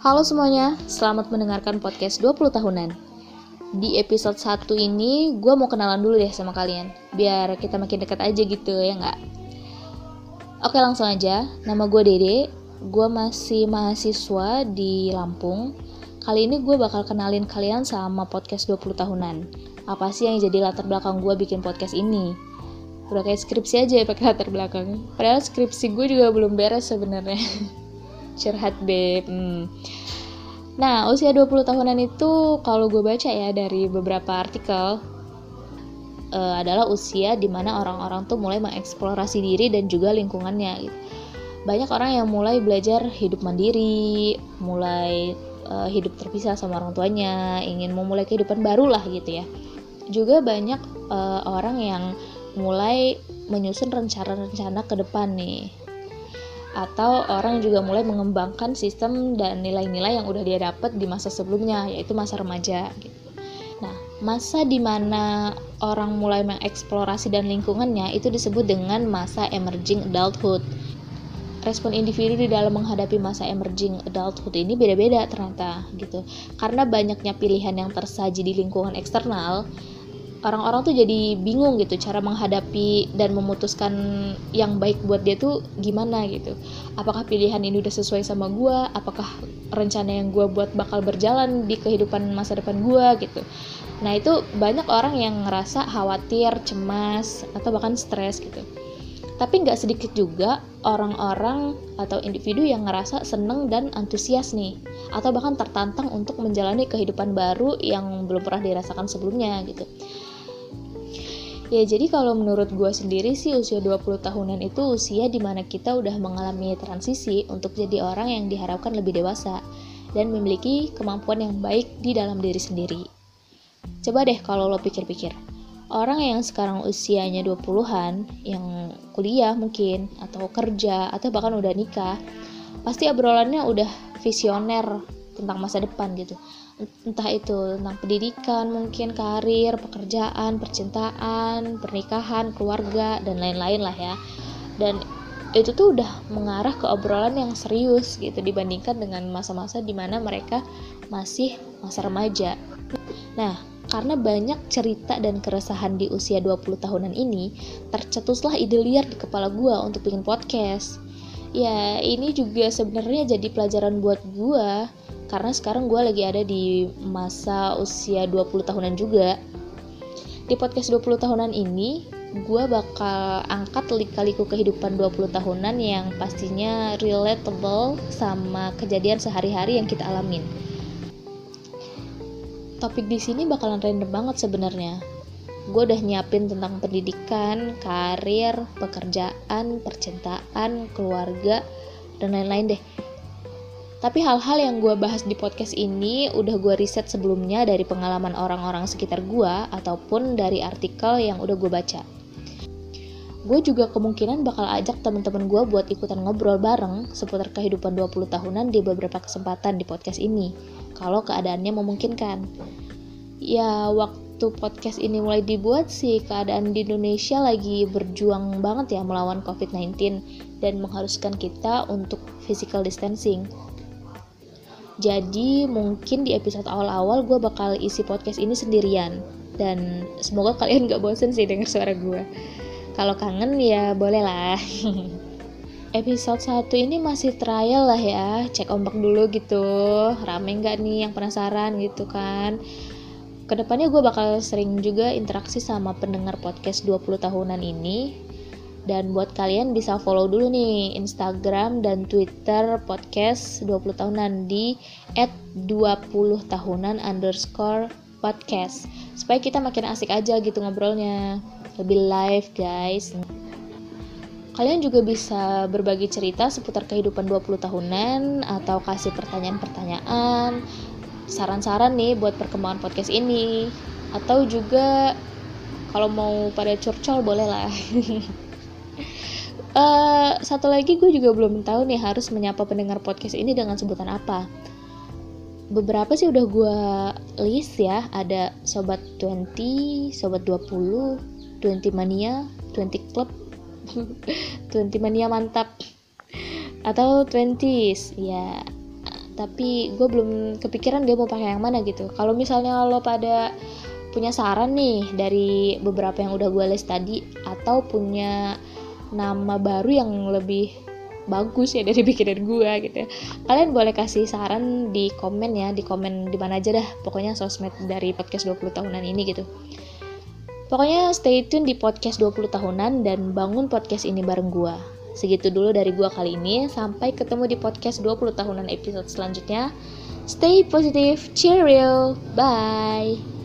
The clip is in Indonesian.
Halo semuanya, selamat mendengarkan podcast 20 tahunan. Di episode 1 ini, gue mau kenalan dulu deh sama kalian, biar kita makin dekat aja gitu, ya nggak? Oke langsung aja, nama gue Dede, gue masih mahasiswa di Lampung. Kali ini gue bakal kenalin kalian sama podcast 20 tahunan. Apa sih yang jadi latar belakang gue bikin podcast ini? Udah kayak skripsi aja ya pakai latar belakang. Padahal skripsi gue juga belum beres sebenarnya. Curhat beb. Hmm. Nah, usia 20 tahunan itu kalau gue baca ya dari beberapa artikel uh, adalah usia di mana orang-orang tuh mulai mengeksplorasi diri dan juga lingkungannya gitu. Banyak orang yang mulai belajar hidup mandiri, mulai uh, hidup terpisah sama orang tuanya, ingin memulai kehidupan baru lah gitu ya. Juga banyak uh, orang yang mulai menyusun rencana-rencana ke depan nih. Atau orang juga mulai mengembangkan sistem dan nilai-nilai yang udah dia dapat di masa sebelumnya, yaitu masa remaja gitu. Nah, masa di mana orang mulai mengeksplorasi dan lingkungannya itu disebut dengan masa emerging adulthood respon individu di dalam menghadapi masa emerging adulthood ini beda-beda ternyata gitu. Karena banyaknya pilihan yang tersaji di lingkungan eksternal, orang-orang tuh jadi bingung gitu cara menghadapi dan memutuskan yang baik buat dia tuh gimana gitu. Apakah pilihan ini udah sesuai sama gua? Apakah rencana yang gua buat bakal berjalan di kehidupan masa depan gua gitu. Nah, itu banyak orang yang ngerasa khawatir, cemas, atau bahkan stres gitu tapi nggak sedikit juga orang-orang atau individu yang ngerasa seneng dan antusias nih atau bahkan tertantang untuk menjalani kehidupan baru yang belum pernah dirasakan sebelumnya gitu Ya jadi kalau menurut gue sendiri sih usia 20 tahunan itu usia di mana kita udah mengalami transisi untuk jadi orang yang diharapkan lebih dewasa dan memiliki kemampuan yang baik di dalam diri sendiri. Coba deh kalau lo pikir-pikir, orang yang sekarang usianya 20-an yang kuliah mungkin atau kerja atau bahkan udah nikah pasti obrolannya udah visioner tentang masa depan gitu. Entah itu tentang pendidikan mungkin karir pekerjaan percintaan pernikahan keluarga dan lain-lain lah ya. Dan itu tuh udah mengarah ke obrolan yang serius gitu dibandingkan dengan masa-masa di mana mereka masih masa remaja. Nah karena banyak cerita dan keresahan di usia 20 tahunan ini, tercetuslah ide liar di kepala gue untuk bikin podcast. Ya, ini juga sebenarnya jadi pelajaran buat gue, karena sekarang gue lagi ada di masa usia 20 tahunan juga. Di podcast 20 tahunan ini, gue bakal angkat lika-liku kehidupan 20 tahunan yang pastinya relatable sama kejadian sehari-hari yang kita alamin topik di sini bakalan random banget sebenarnya. Gue udah nyiapin tentang pendidikan, karir, pekerjaan, percintaan, keluarga, dan lain-lain deh. Tapi hal-hal yang gue bahas di podcast ini udah gue riset sebelumnya dari pengalaman orang-orang sekitar gue ataupun dari artikel yang udah gue baca. Gue juga kemungkinan bakal ajak temen-temen gue buat ikutan ngobrol bareng seputar kehidupan 20 tahunan di beberapa kesempatan di podcast ini kalau keadaannya memungkinkan. Ya, waktu podcast ini mulai dibuat sih, keadaan di Indonesia lagi berjuang banget ya melawan COVID-19 dan mengharuskan kita untuk physical distancing. Jadi mungkin di episode awal-awal gue bakal isi podcast ini sendirian. Dan semoga kalian gak bosen sih denger suara gue. Kalau kangen ya boleh lah. episode 1 ini masih trial lah ya. Cek ombak dulu gitu. Rame nggak nih yang penasaran gitu kan? Ke depannya gue bakal sering juga interaksi sama pendengar podcast 20 tahunan ini dan buat kalian bisa follow dulu nih Instagram dan Twitter podcast 20 tahunan di at 20 tahunan underscore podcast supaya kita makin asik aja gitu ngobrolnya lebih live guys Kalian juga bisa berbagi cerita seputar kehidupan 20 tahunan atau kasih pertanyaan-pertanyaan, saran-saran nih buat perkembangan podcast ini. Atau juga kalau mau pada curcol boleh lah. uh, satu lagi gue juga belum tahu nih harus menyapa pendengar podcast ini dengan sebutan apa. Beberapa sih udah gue list ya, ada sobat 20, sobat 20, 20 mania, 20 club, 20 mania mantap atau 20s ya. Tapi gue belum kepikiran dia mau pakai yang mana gitu. Kalau misalnya lo pada punya saran nih dari beberapa yang udah gue les tadi atau punya nama baru yang lebih bagus ya dari pikiran gue gitu kalian boleh kasih saran di komen ya di komen di mana aja dah pokoknya sosmed dari podcast 20 tahunan ini gitu. Pokoknya stay tune di podcast 20 tahunan dan bangun podcast ini bareng gue segitu dulu dari gue kali ini sampai ketemu di podcast 20 tahunan episode selanjutnya. Stay positive cheerio bye